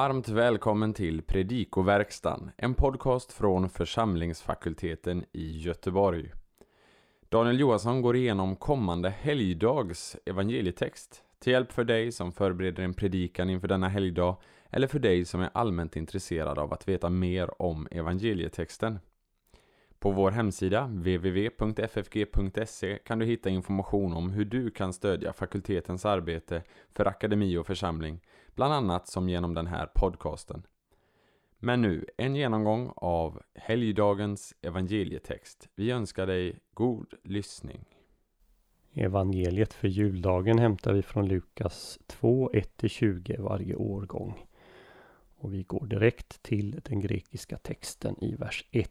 Varmt välkommen till Predikoverkstan, en podcast från församlingsfakulteten i Göteborg. Daniel Johansson går igenom kommande helgdags evangelietext till hjälp för dig som förbereder en predikan inför denna helgdag eller för dig som är allmänt intresserad av att veta mer om evangelietexten. På vår hemsida www.ffg.se kan du hitta information om hur du kan stödja fakultetens arbete för akademi och församling, bland annat som genom den här podcasten. Men nu en genomgång av helgdagens evangelietext. Vi önskar dig god lyssning. Evangeliet för juldagen hämtar vi från Lukas 2, 1-20 varje årgång. Och vi går direkt till den grekiska texten i vers 1.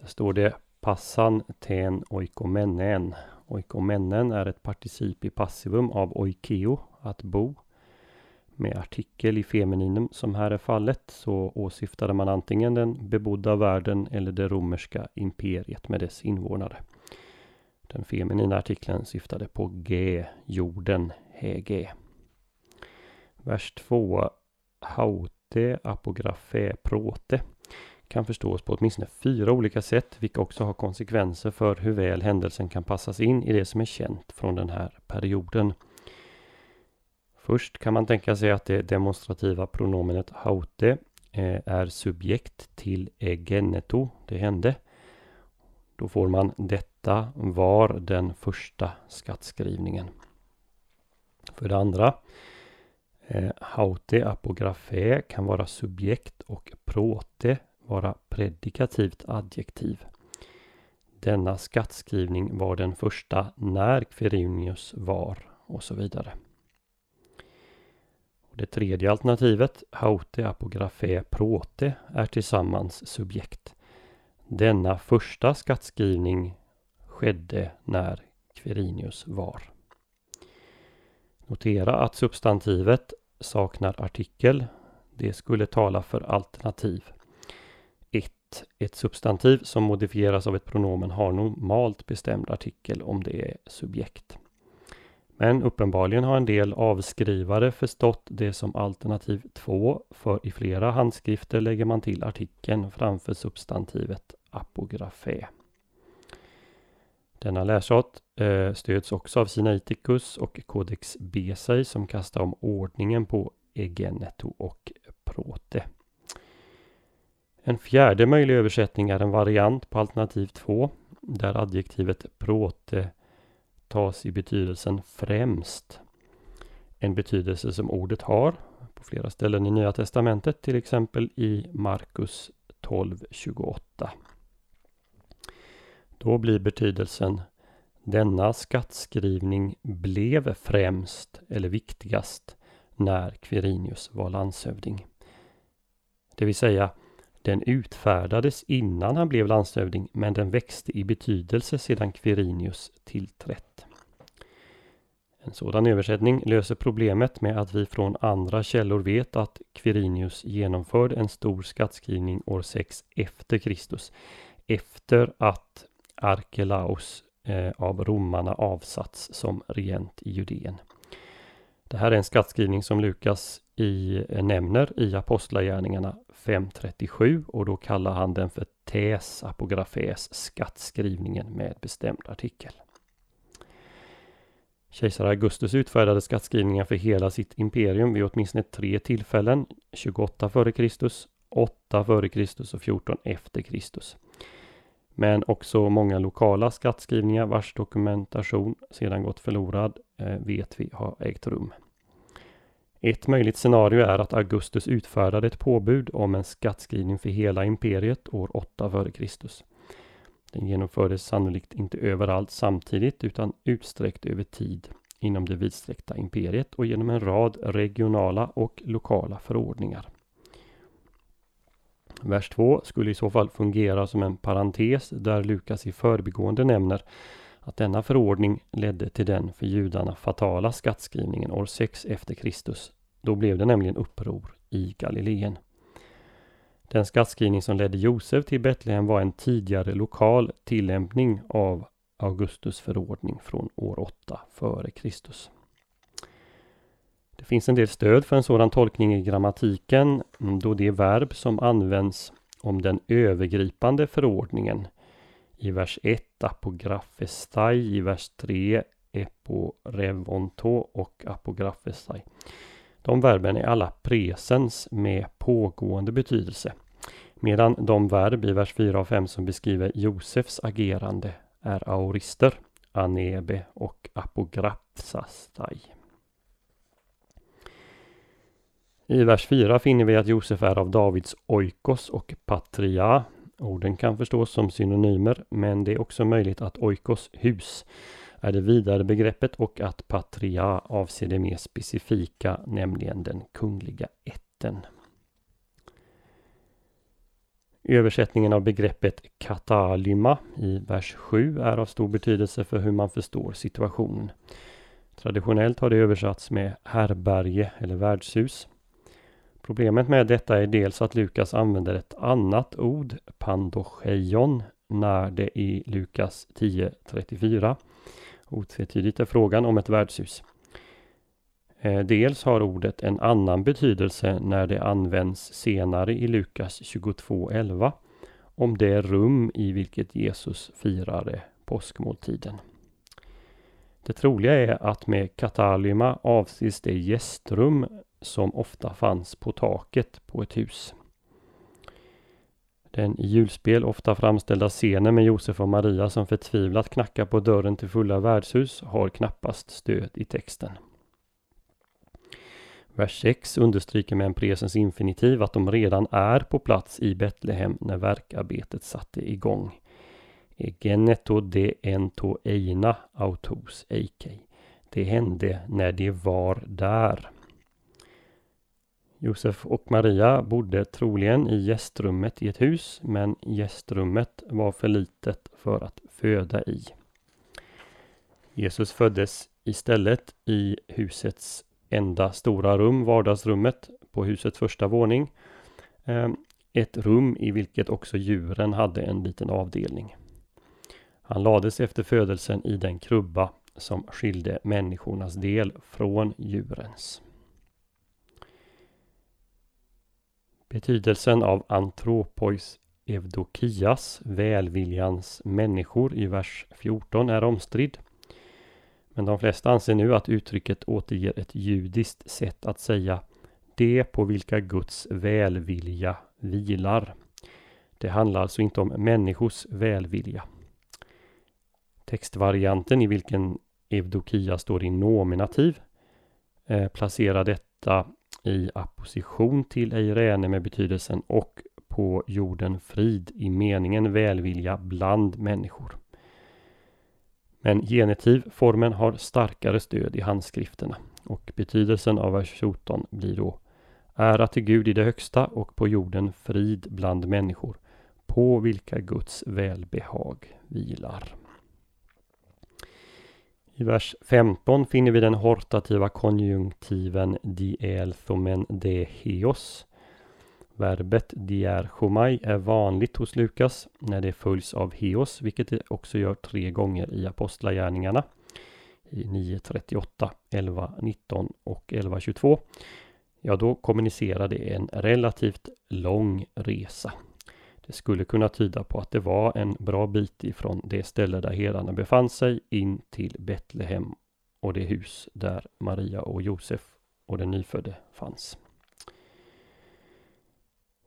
Där står det Passan ten oikomenen. Oikomenen är ett particip i passivum av oikeo, att bo. Med artikel i femininum som här är fallet så åsyftade man antingen den bebodda världen eller det romerska imperiet med dess invånare. Den feminina artikeln syftade på G, jorden, hege. Vers 2. Haute apografe prote kan förstås på åtminstone fyra olika sätt, vilka också har konsekvenser för hur väl händelsen kan passas in i det som är känt från den här perioden. Först kan man tänka sig att det demonstrativa pronomenet haute eh, är subjekt till egeneto, det hände. Då får man detta var den första skattskrivningen. För det andra, eh, haute apografe kan vara subjekt och prote vara predikativt adjektiv. Denna skattskrivning var den första när Quirinius var och så vidare. Det tredje alternativet, haute apografé prote, är tillsammans subjekt. Denna första skattskrivning skedde när Quirinius var. Notera att substantivet saknar artikel. Det skulle tala för alternativ. Ett substantiv som modifieras av ett pronomen har normalt bestämd artikel om det är subjekt. Men uppenbarligen har en del avskrivare förstått det som alternativ 2 för i flera handskrifter lägger man till artikeln framför substantivet apografä. Denna läsart eh, stöds också av Sinaiticus och Codex Besai som kastar om ordningen på egeneto och prote. En fjärde möjlig översättning är en variant på alternativ 2 där adjektivet prote tas i betydelsen främst. En betydelse som ordet har på flera ställen i Nya Testamentet, till exempel i Markus 12.28. Då blir betydelsen denna skattskrivning blev främst eller viktigast när Quirinius var landshövding. Det vill säga den utfärdades innan han blev landshövding men den växte i betydelse sedan Quirinius tillträtt. En sådan översättning löser problemet med att vi från andra källor vet att Quirinius genomförde en stor skattskrivning år 6 efter Kristus. Efter att Arkelaus eh, av romarna avsatts som regent i Judeen. Det här är en skattskrivning som Lukas i, eh, nämner i Apostlagärningarna 537 och då kallar han den för tes apografes skattskrivningen med bestämd artikel. Kejsar Augustus utfärdade skattskrivningar för hela sitt imperium vid åtminstone tre tillfällen, 28 f.Kr., 8 f.Kr. och 14 efter Kristus. Men också många lokala skattskrivningar vars dokumentation sedan gått förlorad eh, vet vi har ägt rum. Ett möjligt scenario är att Augustus utfärdade ett påbud om en skattskrivning för hela imperiet år 8 f.Kr. Den genomfördes sannolikt inte överallt samtidigt utan utsträckt över tid inom det vidsträckta imperiet och genom en rad regionala och lokala förordningar. Vers 2 skulle i så fall fungera som en parentes där Lukas i förbigående nämner att denna förordning ledde till den för judarna fatala skattskrivningen år 6 efter Kristus. Då blev det nämligen uppror i Galileen. Den skattskrivning som ledde Josef till Betlehem var en tidigare lokal tillämpning av Augustus förordning från år 8 före Kristus. Det finns en del stöd för en sådan tolkning i grammatiken mm, då det verb som används om den övergripande förordningen i vers 1 apografestai, i vers 3 eporevonto och apografestai. De verben är alla presens med pågående betydelse. Medan de verb i vers 4 och 5 som beskriver Josefs agerande är aorister, anebe och apograpsastai. I vers 4 finner vi att Josef är av Davids oikos och patria. Orden kan förstås som synonymer, men det är också möjligt att oikos, hus, är det vidare begreppet och att patria avser det mer specifika, nämligen den kungliga ätten. Översättningen av begreppet katalyma i vers 7 är av stor betydelse för hur man förstår situationen. Traditionellt har det översatts med herberge eller värdshus. Problemet med detta är dels att Lukas använder ett annat ord, pandocheion, när det i Lukas 10.34 otvetydigt är frågan om ett värdshus. Eh, dels har ordet en annan betydelse när det används senare i Lukas 22.11 om det rum i vilket Jesus firade påskmåltiden. Det troliga är att med katalyma avses det gästrum som ofta fanns på taket på ett hus. Den i julspel ofta framställda scenen med Josef och Maria som förtvivlat knackar på dörren till fulla värdshus har knappast stöd i texten. Vers 6 understryker med en presens infinitiv att de redan är på plats i Betlehem när verkarbetet satte igång. Egeneto de ento eina autos eikei. Det hände när de var där. Josef och Maria bodde troligen i gästrummet i ett hus, men gästrummet var för litet för att föda i. Jesus föddes istället i husets enda stora rum, vardagsrummet, på husets första våning. Ehm, ett rum i vilket också djuren hade en liten avdelning. Han lades efter födelsen i den krubba som skilde människornas del från djurens. Betydelsen av antropois evdokias, välviljans människor i vers 14 är omstridd. Men de flesta anser nu att uttrycket återger ett judiskt sätt att säga det på vilka Guds välvilja vilar. Det handlar alltså inte om människors välvilja. Textvarianten i vilken Evdokia står i nominativ eh, placerar detta i apposition till eirene med betydelsen och på jorden frid i meningen välvilja bland människor. Men genitivformen har starkare stöd i handskrifterna och betydelsen av vers 14 blir då Ära till Gud i det högsta och på jorden frid bland människor på vilka Guds välbehag vilar. I vers 15 finner vi den hortativa konjunktiven dielthomen deheos. Verbet dierchomai är vanligt hos Lukas när det följs av heos, vilket det också gör tre gånger i Apostlagärningarna. I 9.38, 11.19 och 11.22. Ja, då kommunicerar det en relativt lång resa. Det skulle kunna tyda på att det var en bra bit ifrån det ställe där herdarna befann sig in till Betlehem och det hus där Maria och Josef och den nyfödde fanns.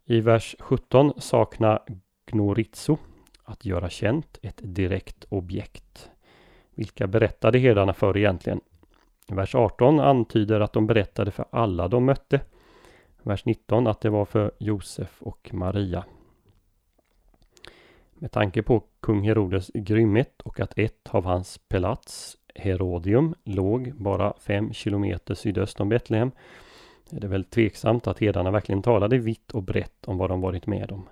I vers 17 saknar Gnorizo, att göra känt ett direkt objekt. Vilka berättade herdarna för egentligen? Vers 18 antyder att de berättade för alla de mötte. Vers 19 att det var för Josef och Maria. Med tanke på kung Herodes grymhet och att ett av hans pelats, Herodium, låg bara fem kilometer sydöst om Betlehem är det väl tveksamt att herdarna verkligen talade vitt och brett om vad de varit med om.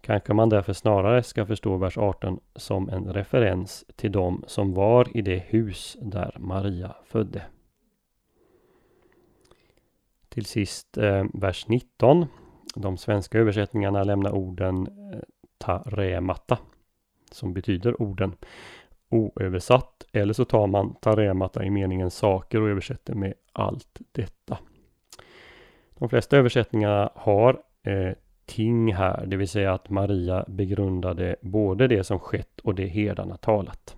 Kanske man därför snarare ska förstå vers 18 som en referens till dem som var i det hus där Maria födde. Till sist eh, vers 19. De svenska översättningarna lämnar orden eh, taremata som betyder orden. oöversatt. Eller så tar man taremata i meningen saker och översätter med allt detta. De flesta översättningarna har eh, ting här, det vill säga att Maria begrundade både det som skett och det herdarna talat.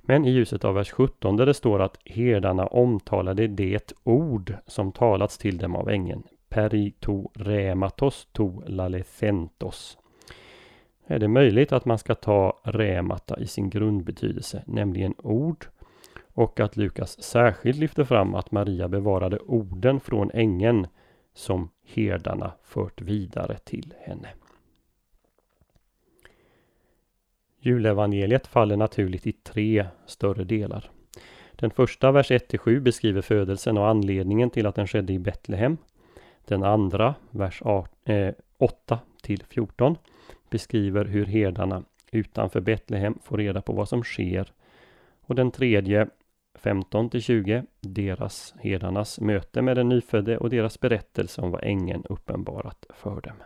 Men i ljuset av vers 17 där det står att herdarna omtalade det ord som talats till dem av ängeln. Perito rematos to lalethentos. Är det möjligt att man ska ta remata i sin grundbetydelse, nämligen ord, och att Lukas särskilt lyfter fram att Maria bevarade orden från ängeln som herdarna fört vidare till henne. Julevangeliet faller naturligt i tre större delar. Den första, vers 1-7, beskriver födelsen och anledningen till att den skedde i Betlehem. Den andra, vers 8-14, eh, beskriver hur herdarna utanför Betlehem får reda på vad som sker. Och den tredje, 15 20, deras herdarnas möte med den nyfödde och deras berättelse om vad ängeln uppenbarat för dem.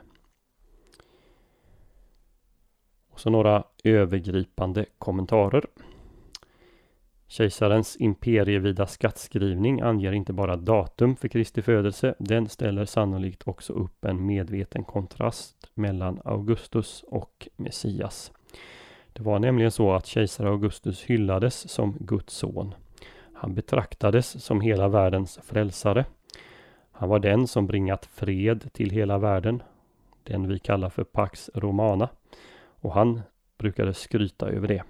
Och så några övergripande kommentarer. Kejsarens imperievida skattskrivning anger inte bara datum för Kristi födelse, den ställer sannolikt också upp en medveten kontrast mellan Augustus och Messias. Det var nämligen så att kejsar Augustus hyllades som Guds son. Han betraktades som hela världens frälsare. Han var den som bringat fred till hela världen, den vi kallar för Pax Romana. Och han brukade skryta över det.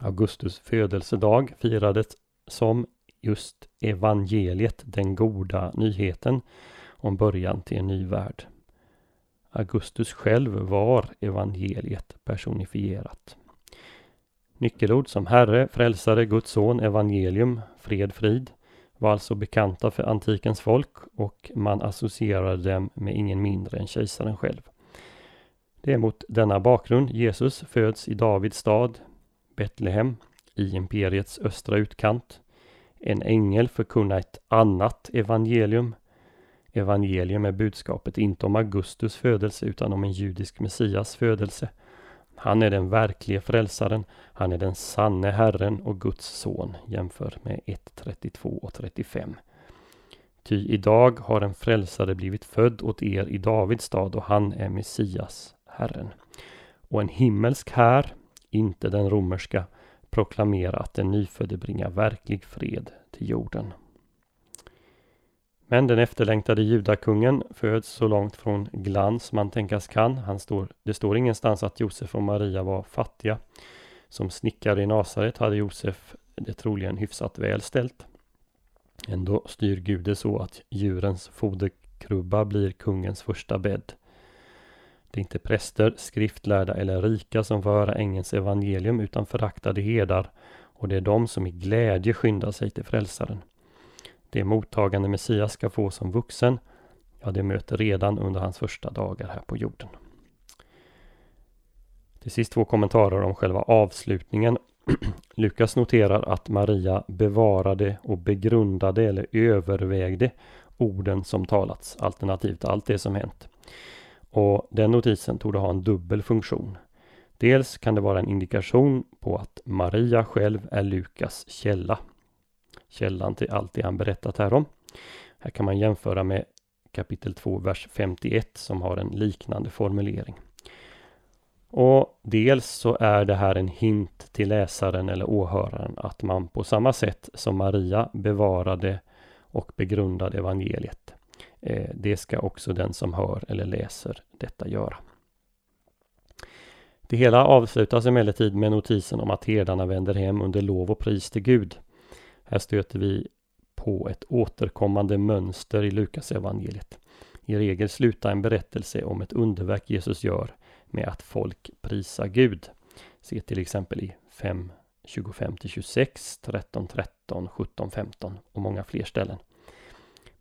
Augustus födelsedag firades som just evangeliet, den goda nyheten om början till en ny värld. Augustus själv var evangeliet personifierat. Nyckelord som Herre, Frälsare, Guds son, evangelium, fred, frid var alltså bekanta för antikens folk och man associerade dem med ingen mindre än kejsaren själv. Det är mot denna bakgrund Jesus föds i Davids stad, Betlehem, i imperiets östra utkant. En ängel förkunnar ett annat evangelium. Evangelium är budskapet inte om Augustus födelse utan om en judisk Messias födelse. Han är den verkliga frälsaren, han är den sanne Herren och Guds son, jämför med 1.32 och 35. Ty idag har en frälsare blivit född åt er i Davids stad och han är Messias, Herren. Och en himmelsk här, inte den romerska, proklamera att den nyfödde bringar verklig fred till jorden. Men den efterlängtade judakungen föds så långt från glans man tänkas kan. Han står, det står ingenstans att Josef och Maria var fattiga. Som snickare i Nasaret hade Josef det troligen hyfsat väl ställt. Ändå styr Gud det så att djurens foderkrubba blir kungens första bädd. Det är inte präster, skriftlärda eller rika som får höra ängelns evangelium utan föraktade herdar och det är de som i glädje skyndar sig till frälsaren. Det mottagande Messias ska få som vuxen, ja det möter redan under hans första dagar här på jorden. Till sist två kommentarer om själva avslutningen. Lukas noterar att Maria bevarade och begrundade eller övervägde orden som talats, alternativt allt det som hänt. Och den notisen tog ha en dubbel funktion. Dels kan det vara en indikation på att Maria själv är Lukas källa. Källan till allt det han berättat här om. Här kan man jämföra med kapitel 2, vers 51 som har en liknande formulering. Och dels så är det här en hint till läsaren eller åhöraren att man på samma sätt som Maria bevarade och begrundade evangeliet Eh, det ska också den som hör eller läser detta göra. Det hela avslutas emellertid med notisen om att herdarna vänder hem under lov och pris till Gud. Här stöter vi på ett återkommande mönster i Lukas evangeliet. I regel slutar en berättelse om ett underverk Jesus gör med att folk prisar Gud. Se till exempel i 5, 25-26, 13, 13, 17, 15 och många fler ställen.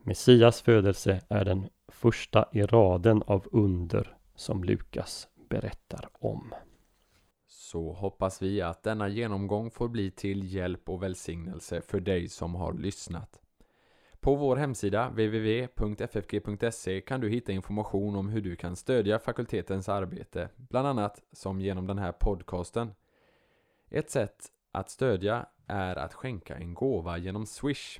Messias födelse är den första i raden av under som Lukas berättar om. Så hoppas vi att denna genomgång får bli till hjälp och välsignelse för dig som har lyssnat. På vår hemsida www.ffg.se kan du hitta information om hur du kan stödja fakultetens arbete, bland annat som genom den här podcasten. Ett sätt att stödja är att skänka en gåva genom Swish.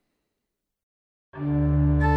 Thank you.